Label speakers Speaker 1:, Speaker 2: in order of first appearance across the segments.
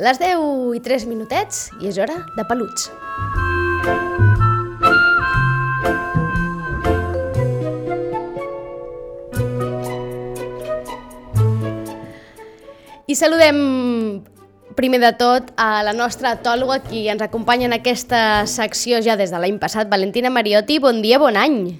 Speaker 1: Les 10 i 3 minutets i és hora de peluts. I saludem primer de tot a la nostra etòloga qui ens acompanya en aquesta secció ja des de l'any passat, Valentina Mariotti. Bon dia, bon any.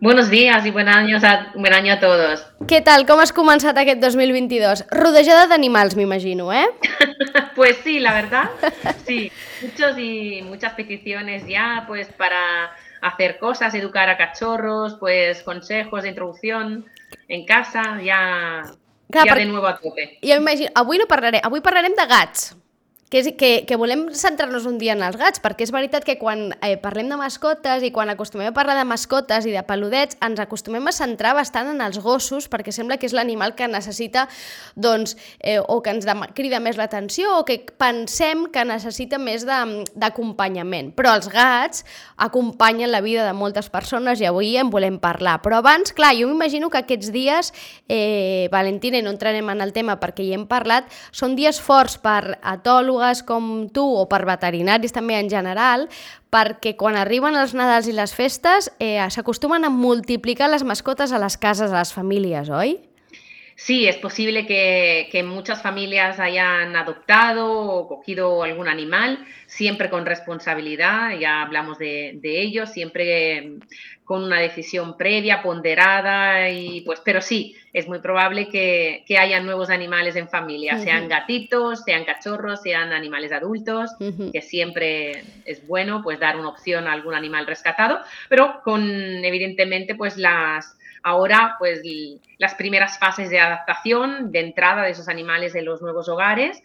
Speaker 2: Buenos días y buen año, a, buen año a todos.
Speaker 1: Què tal? Com has començat aquest 2022? Rodejada d'animals, m'imagino, eh?
Speaker 2: pues sí, la verdad, sí. Muchos y muchas peticiones ya, pues para hacer cosas, educar a cachorros, pues consejos de introducción en casa, ya Clar, ja per... de nou a tope.
Speaker 1: Jo imagino, avui no parlarem, avui parlarem de gats que, és, que, que volem centrar-nos un dia en els gats, perquè és veritat que quan eh, parlem de mascotes i quan acostumem a parlar de mascotes i de peludets, ens acostumem a centrar bastant en els gossos, perquè sembla que és l'animal que necessita, doncs, eh, o que ens crida més l'atenció, o que pensem que necessita més d'acompanyament. Però els gats acompanyen la vida de moltes persones i avui en volem parlar. Però abans, clar, jo m'imagino que aquests dies, eh, Valentina, i no entrarem en el tema perquè hi hem parlat, són dies forts per atòlogs, psicòlogues com tu o per veterinaris també en general, perquè quan arriben els Nadals i les festes eh, s'acostumen a multiplicar les mascotes a les cases, a les famílies, oi?
Speaker 2: Sí, es posible que, que, muchas familias hayan adoptado o cogido algún animal, siempre con responsabilidad, ya hablamos de, de ello, siempre con una decisión previa, ponderada, y pues, pero sí, es muy probable que, que haya nuevos animales en familia, sean gatitos, sean cachorros, sean animales adultos, que siempre es bueno pues dar una opción a algún animal rescatado, pero con evidentemente pues las Ahora, pues las primeras fases de adaptación, de entrada de esos animales en los nuevos hogares,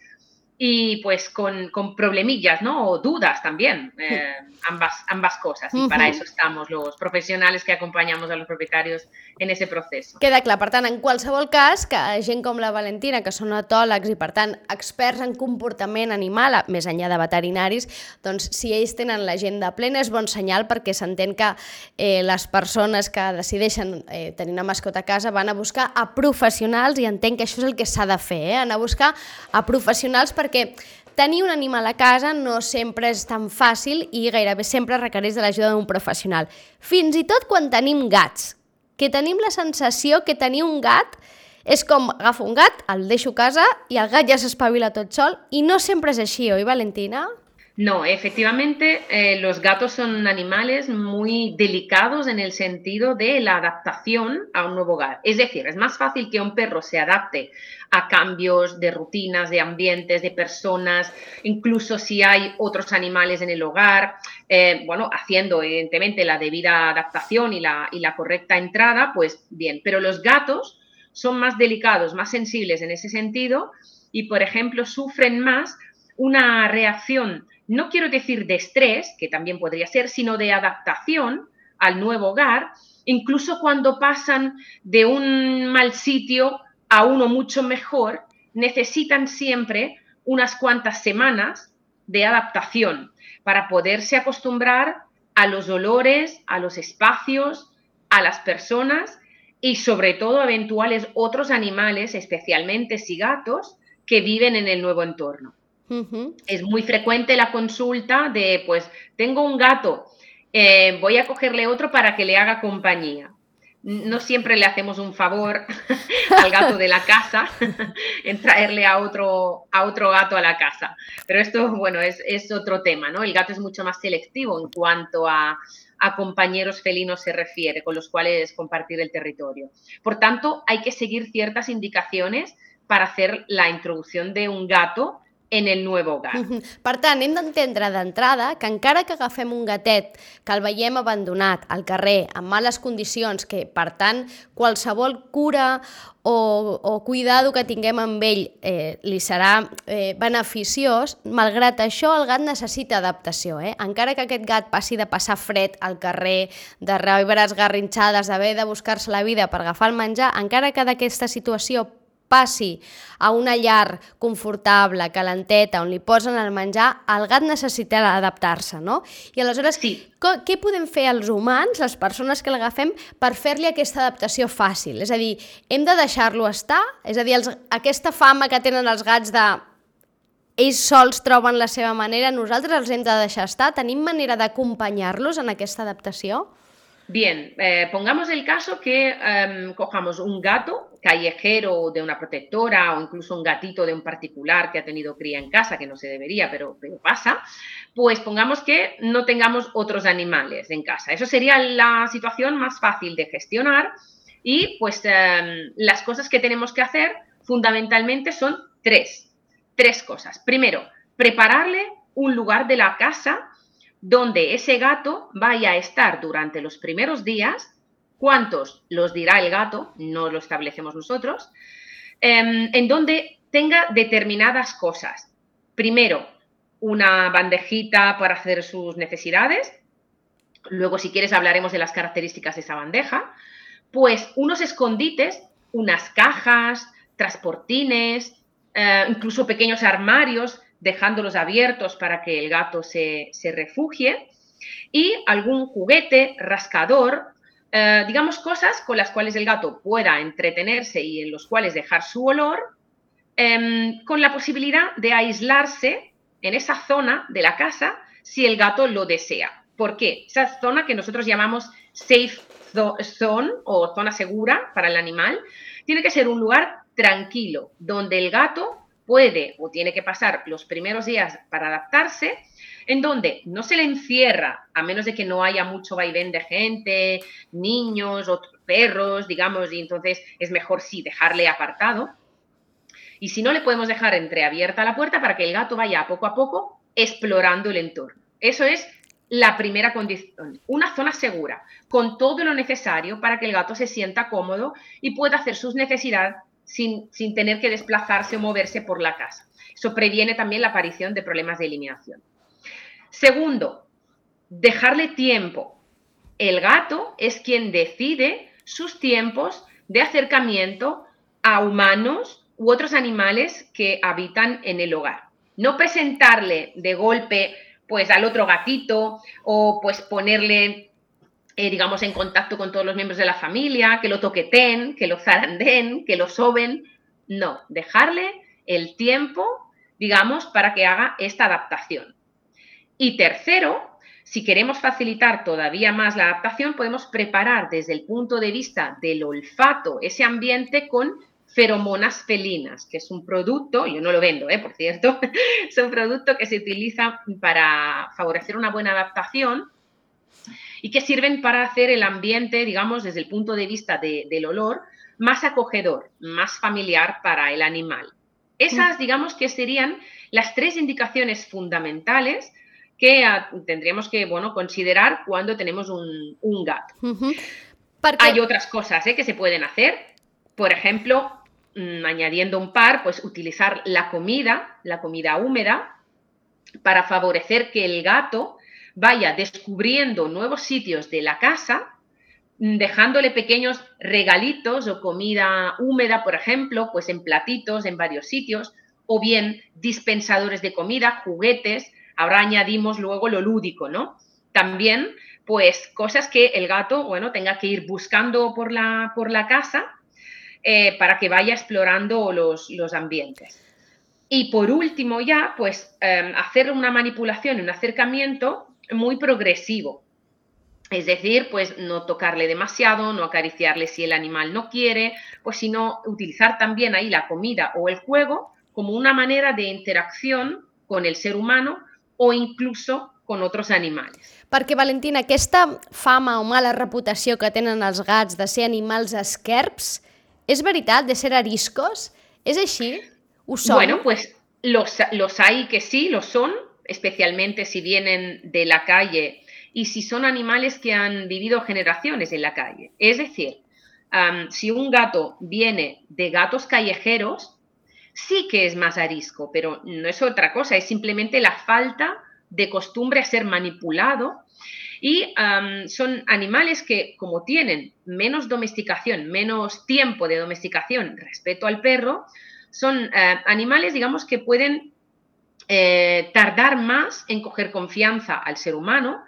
Speaker 2: y pues con, con problemillas, ¿no? O dudas también, eh, ambas, ambas cosas. I uh -huh. para eso estamos los professionals que acompanyamos a los propietarios en ese procés.
Speaker 1: Queda clar, per tant, en qualsevol cas, que gent com la Valentina, que són etòlegs i, per tant, experts en comportament animal, més enllà de veterinaris, doncs si ells tenen l'agenda plena és bon senyal perquè s'entén que eh, les persones que decideixen eh, tenir una mascota a casa van a buscar a professionals i entenc que això és el que s'ha de fer, eh? anar a buscar a professionals per perquè tenir un animal a casa no sempre és tan fàcil i gairebé sempre requereix de l'ajuda d'un professional. Fins i tot quan tenim gats, que tenim la sensació que tenir un gat és com agafo un gat, el deixo a casa i el gat ja s'espavila tot sol i no sempre és així, oi Valentina?
Speaker 2: No, efectivamente, eh, los gatos son animales muy delicados en el sentido de la adaptación a un nuevo hogar. Es decir, es más fácil que un perro se adapte a cambios de rutinas, de ambientes, de personas, incluso si hay otros animales en el hogar, eh, bueno, haciendo evidentemente la debida adaptación y la, y la correcta entrada, pues bien, pero los gatos son más delicados, más sensibles en ese sentido y, por ejemplo, sufren más una reacción no quiero decir de estrés, que también podría ser, sino de adaptación al nuevo hogar, incluso cuando pasan de un mal sitio a uno mucho mejor, necesitan siempre unas cuantas semanas de adaptación para poderse acostumbrar a los olores, a los espacios, a las personas y sobre todo eventuales otros animales, especialmente si gatos, que viven en el nuevo entorno. Es muy frecuente la consulta de, pues, tengo un gato, eh, voy a cogerle otro para que le haga compañía. No siempre le hacemos un favor al gato de la casa en traerle a otro, a otro gato a la casa. Pero esto, bueno, es, otro tema, ¿no? El gato es mucho más selectivo en cuanto a, a compañeros felinos se refiere, con los cuales compartir el territorio. Por tanto, hay que seguir ciertas indicaciones para hacer la introducción de un gato en el nou hogar.
Speaker 1: Per tant, hem d'entendre d'entrada que encara que agafem un gatet que el veiem abandonat al carrer, en males condicions, que per tant qualsevol cura o, o cuidado que tinguem amb ell eh, li serà eh, beneficiós, malgrat això el gat necessita adaptació. Eh? Encara que aquest gat passi de passar fred al carrer, de rebre esgarrinxades, d'haver de buscar-se la vida per agafar el menjar, encara que d'aquesta situació passi a una llar confortable, calenteta, on li posen el menjar, el gat necessita adaptar-se, no? I aleshores, sí. què podem fer els humans, les persones que l'agafem, per fer-li aquesta adaptació fàcil? És a dir, hem de deixar-lo estar? És a dir, els, aquesta fama que tenen els gats de ells sols troben la seva manera, nosaltres els hem de deixar estar? Tenim manera d'acompanyar-los en aquesta adaptació?
Speaker 2: Bien, eh, pongamos el caso que um, cojamos un gato callejero de una protectora o incluso un gatito de un particular que ha tenido cría en casa, que no se debería, pero, pasa, pues pongamos que no tengamos otros animales en casa. Eso sería la situación más fácil de gestionar y pues um, las cosas que tenemos que hacer fundamentalmente son tres, tres cosas. Primero, prepararle un lugar de la casa donde ese gato vaya a estar durante los primeros días, cuántos los dirá el gato, no lo establecemos nosotros, em, en donde tenga determinadas cosas. Primero, una bandejita para hacer sus necesidades. Luego, si quieres, hablaremos de las características de esa bandeja. Pues unos escondites, unas cajas, transportines, eh, incluso pequeños armarios dejándolos abiertos para que el gato se, refugie, y algún juguete, rascador, eh, digamos cosas con las cuales el gato pueda entretenerse y en los cuales dejar su olor, em, con la posibilidad de aislarse en esa zona de la casa si el gato lo desea. ¿Por qué? Esa zona que nosotros llamamos safe zone o zona segura para el animal, tiene que ser un lugar tranquilo, donde el gato puede o tiene que pasar los primeros días para adaptarse, en donde no se le encierra, a menos de que no haya mucho vaivén de gente, niños o perros, digamos, y entonces es mejor sí dejarle apartado. Y si no, le podemos dejar entreabierta la puerta para que el gato vaya poco a poco explorando el entorno. Eso es la primera condición, una zona segura, con todo lo necesario para que el gato se sienta cómodo y pueda hacer sus necesidades sin, tener que desplazarse o moverse por la casa. Eso previene también la aparición de problemas de eliminación. Segundo, dejarle tiempo. El gato es quien decide sus tiempos de acercamiento a humanos u otros animales que habitan en el hogar. No presentarle de golpe pues al otro gatito o pues ponerle eh, digamos, en contacto con todos los miembros de la familia, que lo toqueten, que lo zaranden, que lo soben. No, dejarle el tiempo, digamos, para que haga esta adaptación. Y tercero, si queremos facilitar todavía más la adaptación, podemos preparar desde el punto de vista del olfato ese ambiente con feromonas felinas, que es un producto, yo no lo vendo, ¿eh? por cierto, es un producto que se utiliza para favorecer una buena adaptación y que sirven para hacer el ambiente, digamos, desde el punto de vista del olor, más acogedor, más familiar para el animal. Esas, digamos, que serían las tres indicaciones fundamentales que tendríamos que bueno, considerar cuando tenemos un, gato. Hay otras cosas ¿eh? que se pueden hacer. Por ejemplo, mm, añadiendo un par, pues utilizar la comida, la comida húmeda, para favorecer que el gato vaya descubriendo nuevos sitios de la casa, mm, dejándole pequeños regalitos o comida húmeda, por ejemplo, pues en platitos en varios sitios, o bien dispensadores de comida, juguetes, ahora añadimos luego lo lúdico, ¿no? También, pues cosas que el gato, bueno, tenga que ir buscando por la, por la casa eh, para que vaya explorando los, los ambientes. Y por último ya, pues em, hacer una manipulación, un acercamiento muy progresivo. Es decir, pues no tocarle demasiado, no acariciarle si el animal no quiere, pues sino utilizar también ahí la comida o el juego como una manera de interacción con el ser humano o incluso con otros animales.
Speaker 1: Perquè, Valentina, aquesta fama o mala reputació que tenen els gats de ser animals esquerps, és veritat, de ser ariscos? És així? Ho són?
Speaker 2: Bueno, pues los, los hay que sí, lo son, especialmente si vienen de la calle y si son animales que han vivido generaciones en la calle. Es decir, si un gato viene de gatos callejeros, sí que es más arisco, pero no es otra cosa, es simplemente la falta de costumbre a ser manipulado. Y son animales que, como tienen menos domesticación, menos tiempo de domesticación respecto al perro, son eh, animales, digamos, que pueden eh, tardar más en coger confianza al ser humano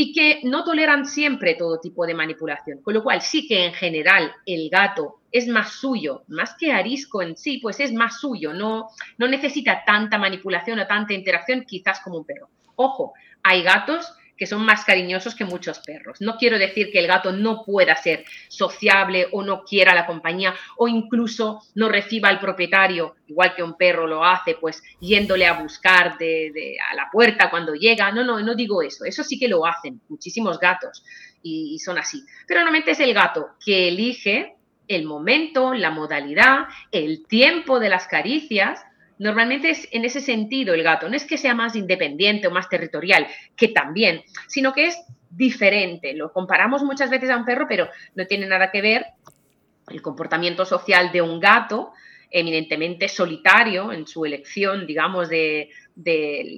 Speaker 2: y que no toleran siempre todo tipo de manipulación. Con lo cual, sí que en general el gato es más suyo, más que arisco en sí, pues es más suyo, no, no necesita tanta manipulación o tanta interacción quizás como un perro. Ojo, hay gatos que son más cariñosos que muchos perros. No quiero decir que el gato no pueda ser sociable o no quiera la compañía o incluso no reciba al propietario, igual que un perro lo hace, pues yéndole a buscar de, a la puerta cuando llega. No, no, no digo eso. Eso sí que lo hacen muchísimos gatos y, y son así. Pero normalmente es el gato que elige el momento, la modalidad, el tiempo de las caricias Normalmente es en ese sentido el gato, no es que sea más independiente o más territorial, que también, sino que es diferente. Lo comparamos muchas veces a un perro, pero no tiene nada que ver el comportamiento social de un gato, eminentemente solitario en su elección, digamos, de,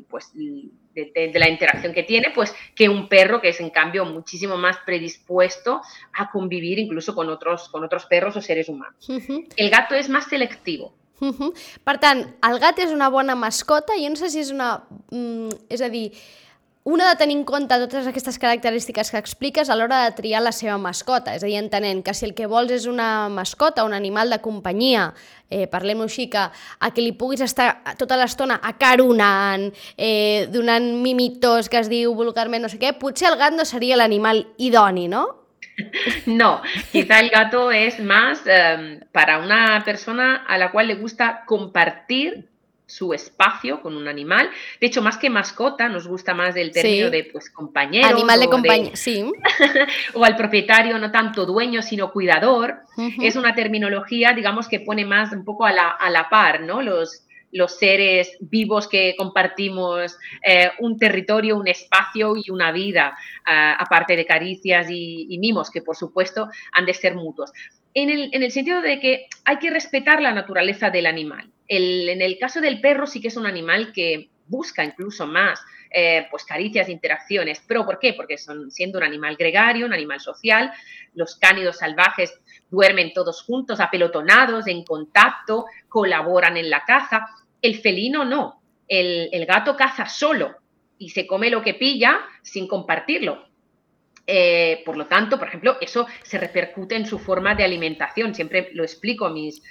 Speaker 2: pues, de, la interacción que tiene, pues que un perro que es en cambio muchísimo más predispuesto a convivir incluso con otros, con otros perros o seres humanos. El gato es más selectivo.
Speaker 1: Uh -huh. Per tant, el gat és una bona mascota, jo no sé si és una... Mm, és a dir, una de tenir en compte totes aquestes característiques que expliques a l'hora de triar la seva mascota, és a dir, entenent que si el que vols és una mascota, un animal de companyia, eh, parlem-ho així, que a qui li puguis estar tota l'estona acaronant, eh, donant mimitos que es diu vulgarment no sé què, potser el gat no seria l'animal idoni, no?
Speaker 2: No, quizá el gato es más em, para una persona a la cual le gusta compartir su espacio con un animal. De hecho, más que mascota, nos gusta más el término de pues compañero.
Speaker 1: Animal de compañía, sí.
Speaker 2: o al propietario, no tanto dueño, sino cuidador. Es una terminología, digamos, que pone más un poco a la, a la par, ¿no? Los, los seres vivos que compartimos eh, un territorio, un espacio y una vida, ah, aparte de caricias y, mimos, que por supuesto han de ser mutuos. En el, sentido de que hay que respetar la naturaleza del animal. en el caso del perro sí que es un animal que busca incluso más eh, pues caricias, interacciones. ¿Pero por qué? Porque son, siendo un animal gregario, un animal social, los cánidos salvajes duermen todos juntos, apelotonados, en contacto, colaboran en la caza. El felino no. El, gato caza solo y se come lo que pilla sin compartirlo. Eh, por lo tanto, por ejemplo, eso se repercute en su forma de alimentación. Siempre lo explico a mis,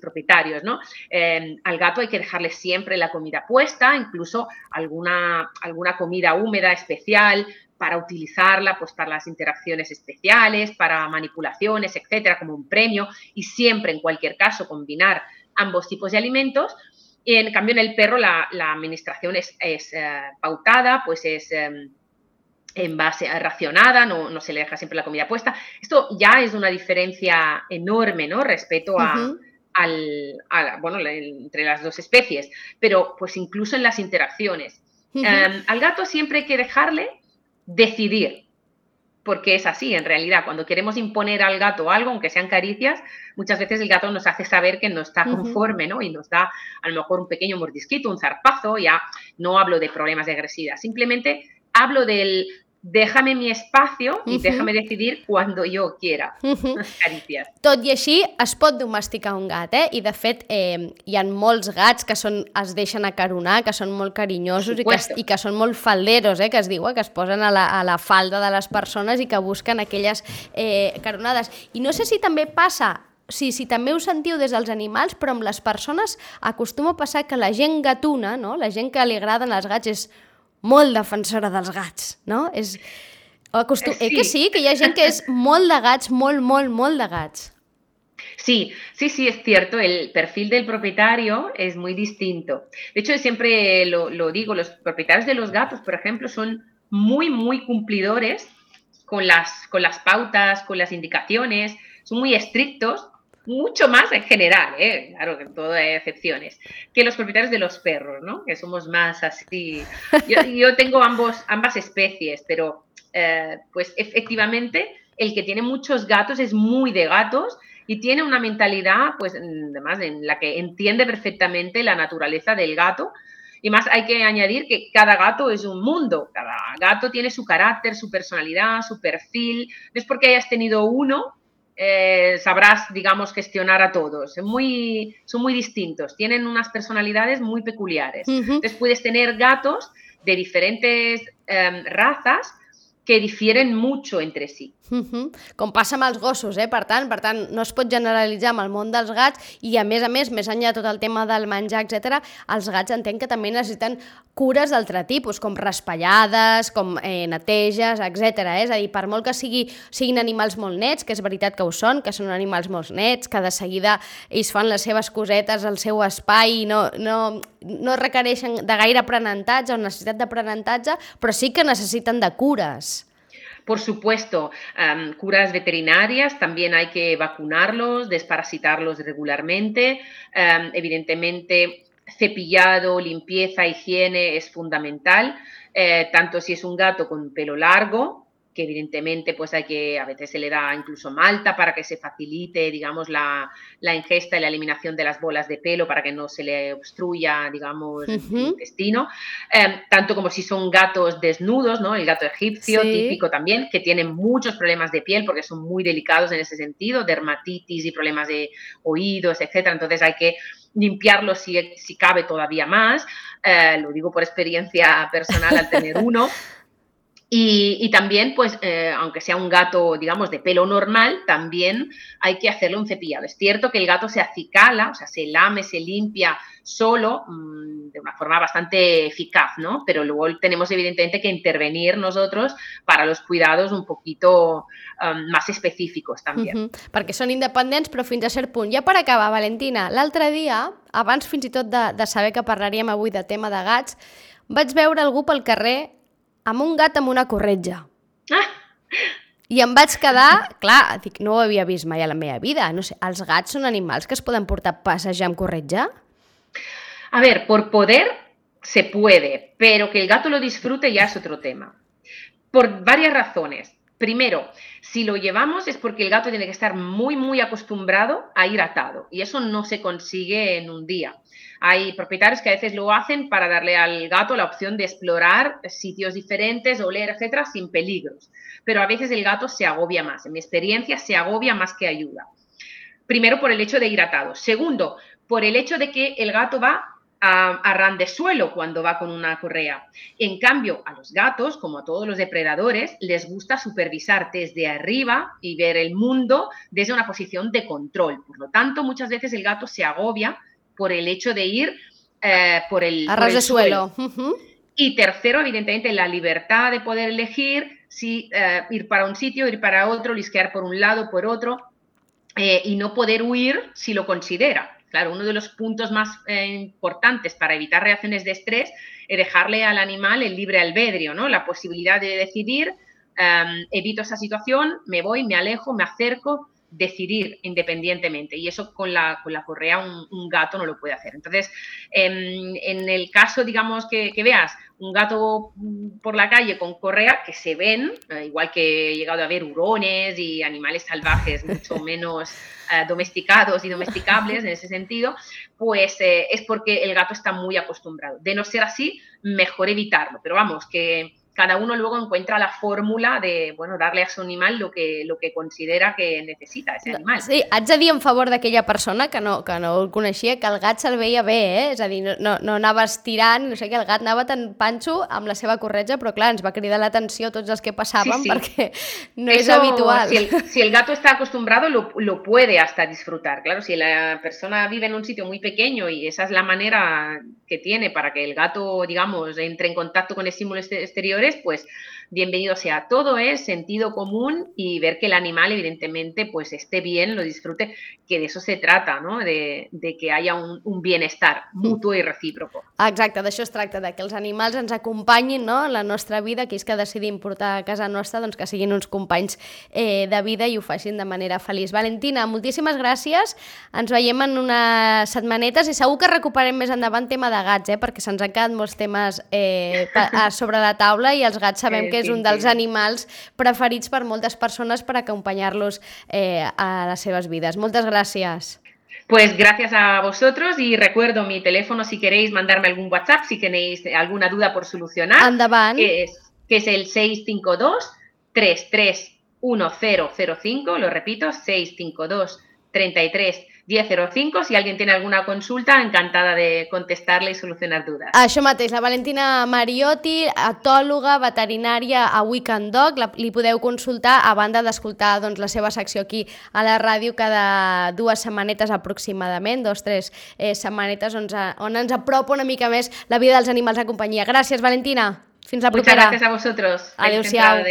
Speaker 2: propietarios, ¿no? Eh, al gato hay que dejarle siempre la comida puesta, incluso alguna, alguna comida húmeda especial para utilizarla pues, para las interacciones especiales, para manipulaciones, etcétera, como un premio, y siempre, en cualquier caso, combinar ambos tipos de alimentos y en cambio, en el perro la, administración es, eh, pautada, pues es em, en base racionada, no, no, se le deja siempre la comida puesta. Esto ya es una diferencia enorme, ¿no? Respecto a, al, bueno, entre las dos especies, pero pues incluso en las interacciones. Em, al gato siempre hay que dejarle decidir porque es así, en realidad, cuando queremos imponer al gato algo, aunque sean caricias, muchas veces el gato nos hace saber que no está conforme, ¿no? Y nos da a lo mejor un pequeño mordisquito, un zarpazo, ya no hablo de problemas de agresividad, simplemente hablo del déjame mi espacio i uh -huh. déjame decidir quan jo quiera. Uh -huh. Carícies.
Speaker 1: Tot i així, es pot domesticar un gat, eh? I de fet, eh, hi ha molts gats que són, es deixen acaronar, que són molt carinyosos i que, i que són molt falderos, eh? Que es diu, eh? que es posen a la, a la falda de les persones i que busquen aquelles eh, caronades. I no sé si també passa sí, si també ho sentiu des dels animals, però amb les persones acostuma a passar que la gent gatuna, no? la gent que li agraden els gats és molt defensora dels gats, no? És... Acostum... Sí. Eh que sí? Que hi ha gent que és molt de gats, molt, molt, molt de gats.
Speaker 2: Sí, sí, sí, es cierto. El perfil del propietario es muy distinto. De hecho, siempre lo, lo, digo, los propietarios de los gatos, por ejemplo, son muy, muy cumplidores con las, con las pautas, con las indicaciones, son muy estrictos mucho más en general, ¿eh? claro que en todo hay excepciones, que los propietarios de los perros, ¿no? Que somos más así. Yo, tengo ambos, ambas especies, pero eh, pues efectivamente el que tiene muchos gatos es muy de gatos y tiene una mentalidad, pues además en la que entiende perfectamente la naturaleza del gato Y más hay que añadir que cada gato es un mundo, cada gato tiene su carácter, su personalidad, su perfil. No es porque hayas tenido uno, eh, sabrás, digamos, gestionar a todos. Muy, son muy distintos, tienen unas personalidades muy peculiares. Entonces puedes tener gatos de diferentes em, razas que difieren mucho entre sí.
Speaker 1: Com passa amb els gossos, eh? Per tant, per tant, no es pot generalitzar amb el món dels gats i, a més a més, més enllà de tot el tema del menjar, etc, els gats entenc que també necessiten cures d'altre tipus, com raspallades, com eh, neteges, etc. Eh? És a dir, per molt que sigui, siguin animals molt nets, que és veritat que ho són, que són animals molt nets, que de seguida ells fan les seves cosetes al seu espai i no, no, no requereixen de gaire aprenentatge o necessitat d'aprenentatge, però sí que necessiten de cures.
Speaker 2: Por supuesto, curas veterinarias, también hay que vacunarlos, desparasitarlos regularmente. Evidentemente, cepillado, limpieza, higiene es fundamental, eh, tanto si es un gato con pelo largo, que evidentemente pues hay que, a veces se le da incluso malta para que se facilite, digamos, la, la ingesta y la eliminación de las bolas de pelo para que no se le obstruya, digamos, uh -huh. el intestino, eh, tanto como si son gatos desnudos, ¿no? El gato egipcio, sí. típico también, que tienen muchos problemas de piel porque son muy delicados en ese sentido, dermatitis y problemas de oídos, etcétera, entonces hay que limpiarlos si, si cabe todavía más, eh, lo digo por experiencia personal al tener uno. Y, y, también, pues, eh, aunque sea un gato, digamos, de pelo normal, también hay que hacerle un cepillado. Es cierto que el gato se acicala, o sea, se lame, se limpia solo mmm, de una forma bastante eficaz, ¿no? Pero luego tenemos evidentemente que intervenir nosotros para los cuidados un poquito um, más específicos también. Uh
Speaker 1: -huh. Perquè són independents, però fins a cert punt. Ja per acabar, Valentina, l'altre dia, abans fins i tot de, de saber que parlaríem avui de tema de gats, vaig veure algú pel carrer amb un gat amb una corretja. Ah! I em vaig quedar, clar, dic, no ho havia vist mai a la meva vida. No sé, els gats són animals que es poden portar a passejar amb corretja?
Speaker 2: A ver, por poder se puede, pero que el gato lo disfrute ya es otro tema. Por varias razones. Primero, si lo llevamos es porque el gato tiene que estar muy, muy acostumbrado a ir atado y eso no se consigue en un día. Hay propietarios que a veces lo hacen para darle al gato la opción de explorar sitios diferentes, oler, etcétera, sin peligros. Pero a veces el gato se agobia más. En mi experiencia, se agobia más que ayuda. Primero, por el hecho de ir atado. Segundo, por el hecho de que el gato va a, a ran de suelo cuando va con una correa. En cambio, a los gatos, como a todos los depredadores, les gusta supervisar desde arriba y ver el mundo desde una posición de control. Por lo tanto, muchas veces el gato se agobia por el hecho de ir eh, por el,
Speaker 1: a ras de suelo.
Speaker 2: suelo. Uh -huh. Y tercero, evidentemente, la libertad de poder elegir si eh, ir para un sitio, ir para otro, lisquear por un lado, por otro, eh, y no poder huir si lo considera. Claro, uno de los puntos más eh, importantes para evitar reacciones de estrés es dejarle al animal el libre albedrío, ¿no? La posibilidad de decidir, um, evito esa situación, me voy, me alejo, me acerco, decidir independientemente. Y eso con la, con la correa un, un, gato no lo puede hacer. Entonces, en, en el caso, digamos, que, que, veas un gato por la calle con correa, que se ven, eh, igual que he llegado a ver hurones y animales salvajes mucho menos eh, domesticados y domesticables en ese sentido, pues eh, es porque el gato está muy acostumbrado. De no ser así, mejor evitarlo. Pero vamos, que cada uno luego encuentra la fórmula de bueno, darle a su animal lo que, lo que considera que necesita ese animal.
Speaker 1: Sí, haig de dir en favor d'aquella persona que no, que no el coneixia, que el gat se'l veia bé, eh? és a dir, no, no, no anava estirant, no sé què, el gat anava tan panxo amb la seva corretja, però clar, ens va cridar l'atenció tots els que passàvem sí, sí. perquè no Eso, és habitual.
Speaker 2: Si el, si el gato está acostumbrado, lo, lo puede hasta disfrutar. Claro, si la persona vive en un sitio muy pequeño y esa es la manera que tiene para que el gato, digamos, entre en contacto con estímulos exteriores, pues bienvenido sea. Todo es sentido común y ver que el animal, evidentemente, pues esté bien, lo disfrute, que de eso se trata, no? de, de que haya un, un bienestar mutuo i recíproco.
Speaker 1: Exacte, d'això es tracta, de que els animals ens acompanyin no? en la nostra vida, que és que decidim portar a casa nostra, doncs que siguin uns companys eh, de vida i ho facin de manera feliç. Valentina, moltíssimes gràcies, ens veiem en unes setmanetes i segur que recuperem més endavant tema de gats, eh? perquè se'ns han quedat molts temes eh, sobre la taula i els gats sabem que és un dels animals preferits per moltes persones per acompanyar-los eh, a les seves vides. Moltes gràcies.
Speaker 2: Pues gracias a vosotros y recuerdo mi teléfono si queréis mandarme algún WhatsApp, si tenéis alguna duda por solucionar. Que es, que es el 652 331005, lo repito, 652 33 1005. Si alguien tiene alguna consulta, encantada de contestarle i solucionar dudes.
Speaker 1: Això mateix, la Valentina Mariotti, etòloga, veterinària a Weekend Dog, la, li podeu consultar a banda d'escoltar doncs, la seva secció aquí a la ràdio cada dues setmanetes aproximadament, dos, tres eh, setmanetes on, on ens apropa una mica més la vida dels animals de companyia. Gràcies, Valentina. Fins la propera.
Speaker 2: Muchas gracias a vosotros.
Speaker 1: Adéu-siau.